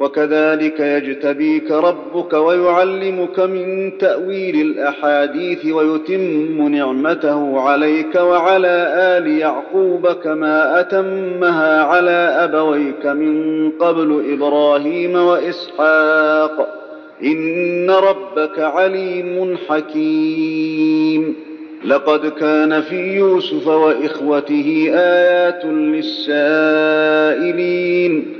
وكذلك يجتبيك ربك ويعلمك من تأويل الأحاديث ويتم نعمته عليك وعلى آل يعقوب كما أتمها على أبويك من قبل إبراهيم وإسحاق. إن ربك عليم حكيم. لقد كان في يوسف وإخوته آيات للسائلين.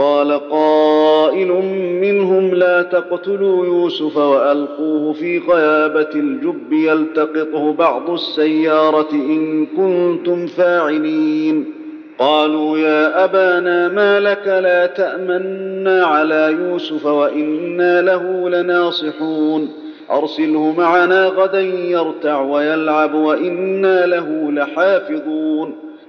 قال قائل منهم لا تقتلوا يوسف وألقوه في غيابه الجب يلتقطه بعض السيارة إن كنتم فاعلين. قالوا يا أبانا ما لك لا تأمنا على يوسف وإنا له لناصحون. أرسله معنا غدا يرتع ويلعب وإنا له لحافظون.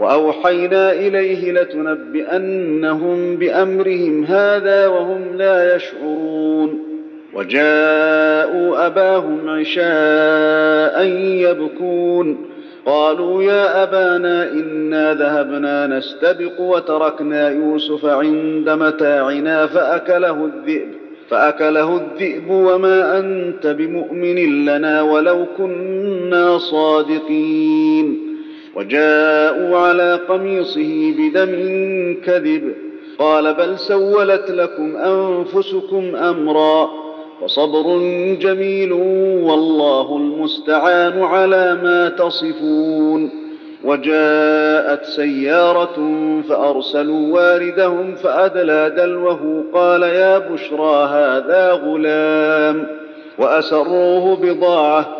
وأوحينا إليه لتنبئنهم بأمرهم هذا وهم لا يشعرون. وجاءوا أباهم عشاء يبكون. قالوا يا أبانا إنا ذهبنا نستبق وتركنا يوسف عند متاعنا فأكله الذئب. فأكله الذئب وما أنت بمؤمن لنا ولو كنا صادقين. وجاءوا على قميصه بدم كذب قال بل سولت لكم أنفسكم أمرا وصبر جميل والله المستعان على ما تصفون وجاءت سيارة فأرسلوا واردهم فأدلى دلوه قال يا بشرى هذا غلام وأسروه بضاعة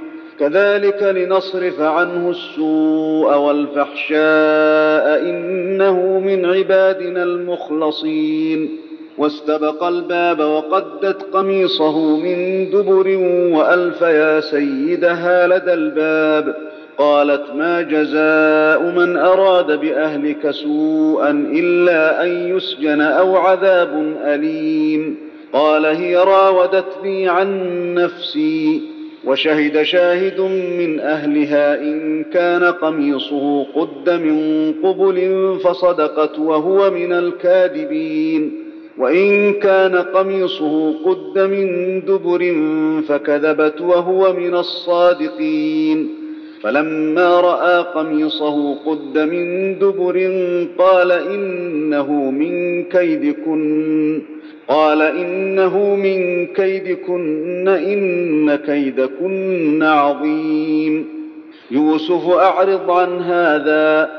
كذلك لنصرف عنه السوء والفحشاء إنه من عبادنا المخلصين. واستبق الباب وقدت قميصه من دبر وألف يا سيدها لدى الباب. قالت ما جزاء من أراد بأهلك سوءا إلا أن يسجن أو عذاب أليم. قال هي راودتني عن نفسي. وشهد شاهد من أهلها إن كان قميصه قد من قبل فصدقت وهو من الكاذبين. وإن كان قميصه قد من دبر فكذبت وهو من الصادقين. فلما رأى قميصه قد من دبر قال إنه من كيدكن. قال إنه من كيدكن إن كيدكن عظيم. يوسف أعرض عن هذا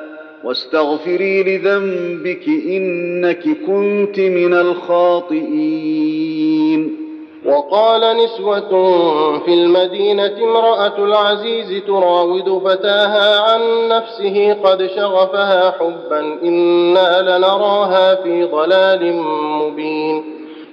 واستغفري لذنبك إنك كنت من الخاطئين. وقال نسوة في المدينة امرأة العزيز تراود فتاها عن نفسه قد شغفها حبا إنا لنراها في ضلال مبين.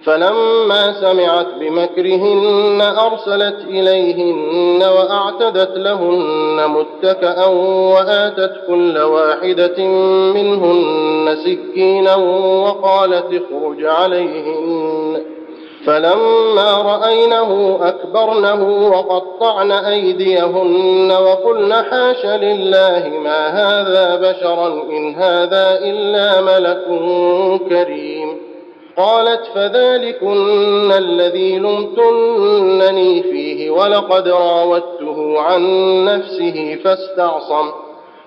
فلما سمعت بمكرهن أرسلت إليهن وأعتدت لهن متكأ وآتت كل واحدة منهن سكينا وقالت اخرج عليهن. فلما رأينه أكبرنه وقطعن أيديهن وقلن حاش لله ما هذا بشرا إن هذا إلا ملك كريم. قالت فذلكن الذي لمتنني فيه ولقد راودته عن نفسه فاستعصم.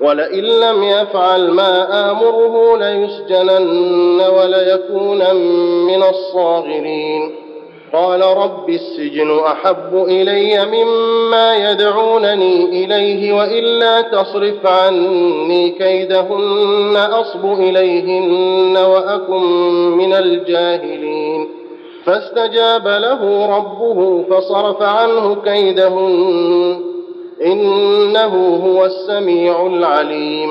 ولئن لم يفعل ما آمره ليسجنن وليكونن من الصاغرين. قال رب السجن أحب إلي مما يدعونني إليه وإلا تصرف عني كيدهن أصب إليهن وأكن من الجاهلين. فاستجاب له ربه فصرف عنه كيدهن إنه هو السميع العليم.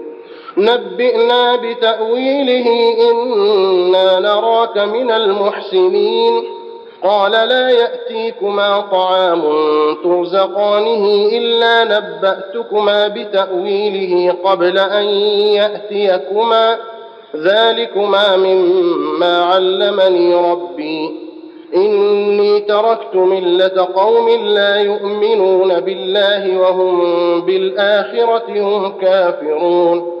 نبئنا بتأويله إنا نراك من المحسنين. قال لا يأتيكما طعام ترزقانه إلا نبأتكما بتأويله قبل أن يأتيكما. ذلكما مما علمني ربي. إني تركت ملة قوم لا يؤمنون بالله وهم بالآخرة هم كافرون.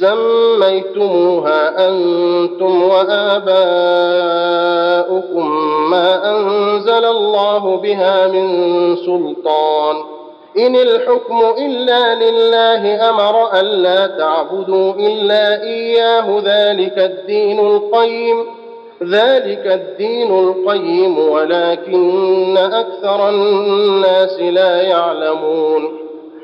سميتموها أنتم وآباؤكم ما أنزل الله بها من سلطان إن الحكم إلا لله أمر ألا تعبدوا إلا إياه ذلك الدين القيم ذلك الدين القيم ولكن أكثر الناس لا يعلمون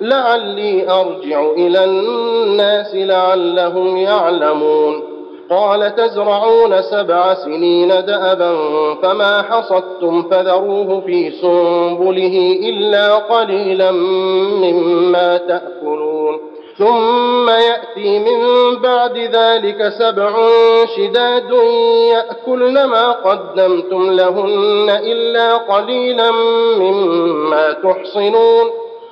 لعلي أرجع إلى الناس لعلهم يعلمون. قال تزرعون سبع سنين دأبا فما حصدتم فذروه في سنبله إلا قليلا مما تأكلون. ثم يأتي من بعد ذلك سبع شداد يأكلن ما قدمتم لهن إلا قليلا مما تحصنون.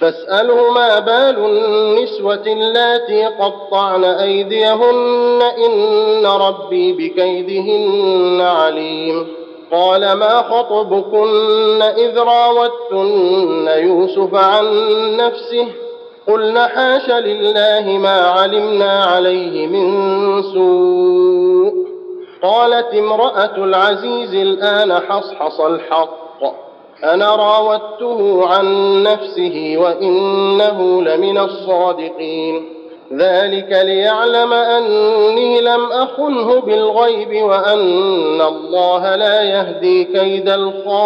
فاسأله ما بال النسوة اللاتي قطعن أيديهن إن ربي بكيدهن عليم. قال ما خطبكن إذ راوتن يوسف عن نفسه؟ قلنا حاش لله ما علمنا عليه من سوء. قالت امرأة العزيز الآن حصحص الحق. أنا راودته عن نفسه وإنه لمن الصادقين. ذلك ليعلم أني لم أخنه بالغيب وأن الله لا يهدي كيد الخائنين.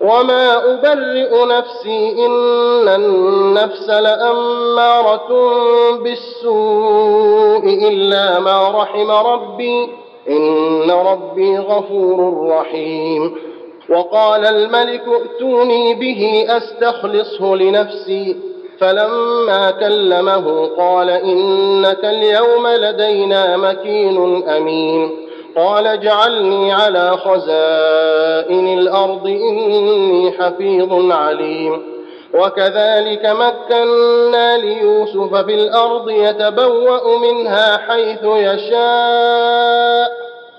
وما أبرئ نفسي إن النفس لأمارة بالسوء إلا ما رحم ربي. إن ربي غفور رحيم. وقال الملك ائتوني به أستخلصه لنفسي. فلما كلمه قال إنك اليوم لدينا مكين أمين. قال اجعلني على خزائن الأرض إني حفيظ عليم. وكذلك مكنا ليوسف في الأرض يتبوأ منها حيث يشاء.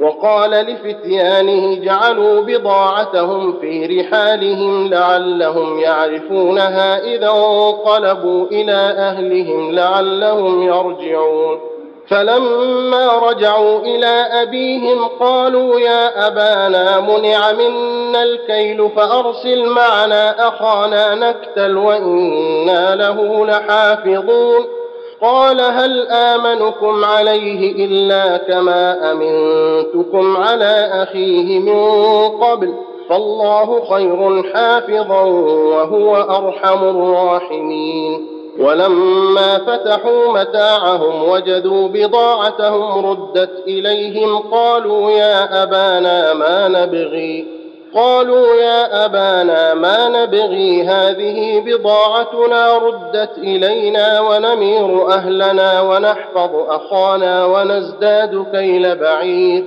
وقال لفتيانه جعلوا بضاعتهم في رحالهم لعلهم يعرفونها إذا انقلبوا إلى أهلهم لعلهم يرجعون. فلما رجعوا إلى أبيهم قالوا يا أبانا منع منا الكيل فأرسل معنا أخانا نكتل وإنا له لحافظون. قال هل آمنكم عليه إلا كما أمنتكم على أخيه من قبل فالله خير حافظا وهو أرحم الراحمين. ولما فتحوا متاعهم وجدوا بضاعتهم ردت إليهم قالوا يا أبانا ما نبغي قالوا يا أبانا ما نبغي هذه بضاعتنا ردت إلينا ونمير أهلنا ونحفظ أخانا ونزداد كيل بعير.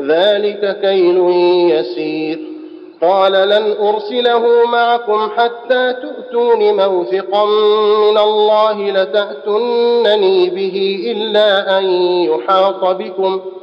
ذلك كيل يسير. قال لن أرسله معكم حتى تؤتون موثقا من الله لتاتونني به إلا أن يحاط بكم.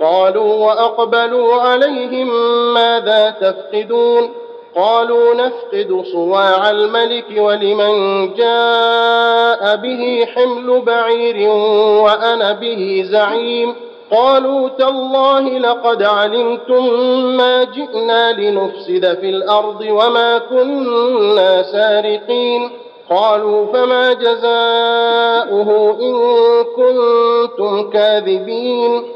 قالوا وأقبلوا عليهم ماذا تفقدون؟ قالوا نفقد صواع الملك ولمن جاء به حمل بعير وأنا به زعيم. قالوا تالله لقد علمتم ما جئنا لنفسد في الأرض وما كنا سارقين. قالوا فما جزاؤه إن كنتم كاذبين؟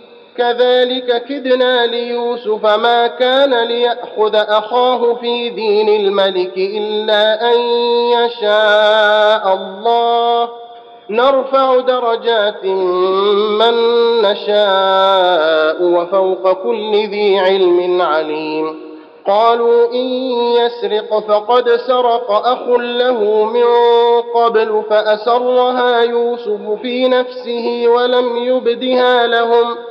كذلك كدنا ليوسف ما كان ليأخذ أخاه في دين الملك إلا أن يشاء الله. نرفع درجات من نشاء وفوق كل ذي علم عليم. قالوا إن يسرق فقد سرق أخ له من قبل فأسرها يوسف في نفسه ولم يبدها لهم ۖ.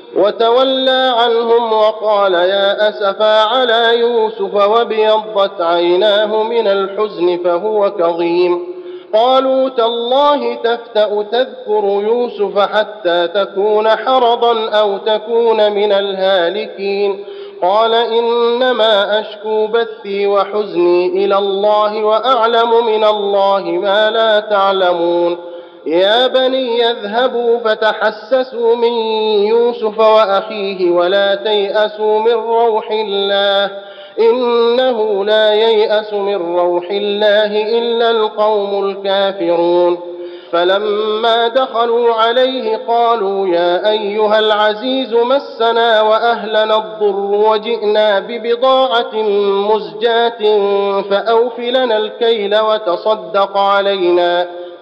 وتولى عنهم وقال يا أسفا على يوسف وابيضت عيناه من الحزن فهو كظيم. قالوا تالله تفتأ تذكر يوسف حتى تكون حرضا أو تكون من الهالكين. قال إنما أشكو بثي وحزني إلى الله وأعلم من الله ما لا تعلمون. يا بني يذهبوا فتحسسوا من يوسف وأخيه ولا تيأسوا من روح الله إنه لا ييأس من روح الله إلا القوم الكافرون فلما دخلوا عليه قالوا يا أيها العزيز مسنا وأهلنا الضر وجئنا ببضاعة مزجاة فأوف لنا الكيل وتصدق علينا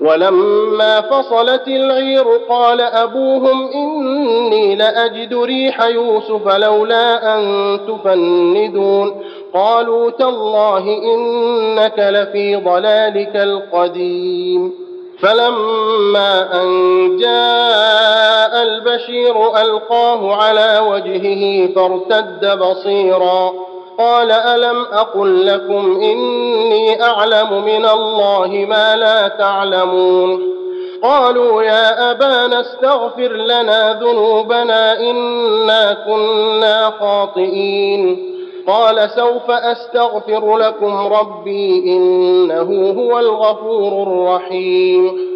ولما فصلت العير قال أبوهم إني لأجد ريح يوسف لولا أن تفندون. قالوا تالله إنك لفي ضلالك القديم. فلما أن جاء البشير ألقاه على وجهه فارتد بصيراً. قال ألم أقل لكم إني أعلم من الله ما لا تعلمون قالوا يا أبانا استغفر لنا ذنوبنا إنا كنا خاطئين قال سوف أستغفر لكم ربي إنه هو الغفور الرحيم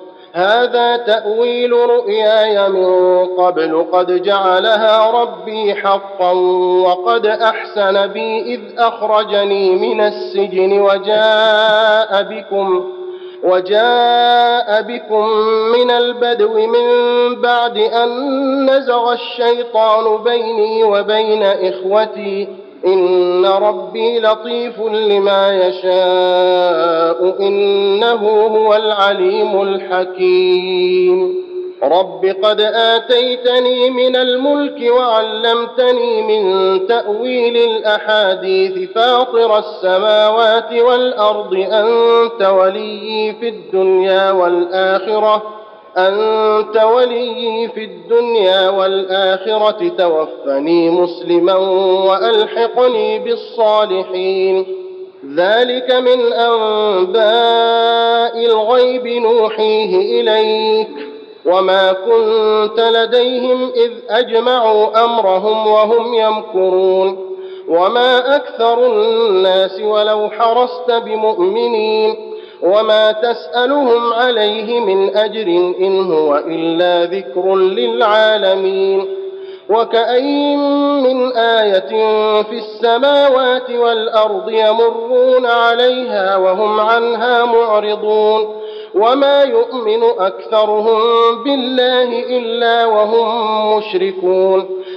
هذا تأويل رؤياي من قبل. قد جعلها ربي حقا وقد أحسن بي إذ أخرجني من السجن وجاء بكم وجاء بكم من البدو من بعد أن نزغ الشيطان بيني وبين إخوتي. إن ربي لطيف لما يشاء إنه هو العليم الحكيم رب قد آتيتني من الملك وعلمتني من تأويل الأحاديث فاطر السماوات والأرض أنت ولي في الدنيا والآخرة أنت ولي في الدنيا والآخرة توفني مسلما وألحقني بالصالحين. ذلك من أنباء الغيب نوحيه إليك. وما كنت لديهم إذ أجمعوا أمرهم وهم يمكرون. وما أكثر الناس ولو حرصت بمؤمنين. وما تسألهم عليه من أجر إن هو إلا ذكر للعالمين وكأين من آية في السماوات والأرض يمرون عليها وهم عنها معرضون وما يؤمن أكثرهم بالله إلا وهم مشركون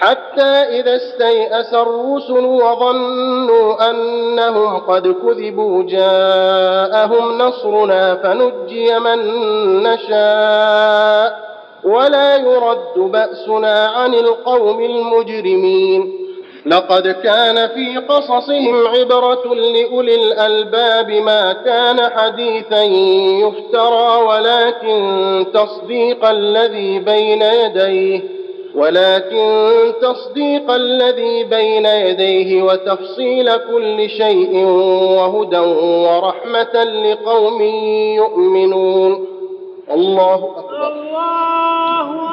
حتى إذا استيأس الرسل وظنوا أنهم قد كذبوا جاءهم نصرنا فنجي من نشاء ولا يرد بأسنا عن القوم المجرمين. لقد كان في قصصهم عبرة لأولي الألباب ما كان حديثا يفترى ولكن تصديق الذي بين يديه ولكن تصديق الذي بين يديه وتفصيل كل شيء وهدى ورحمة لقوم يؤمنون. الله أكبر. الله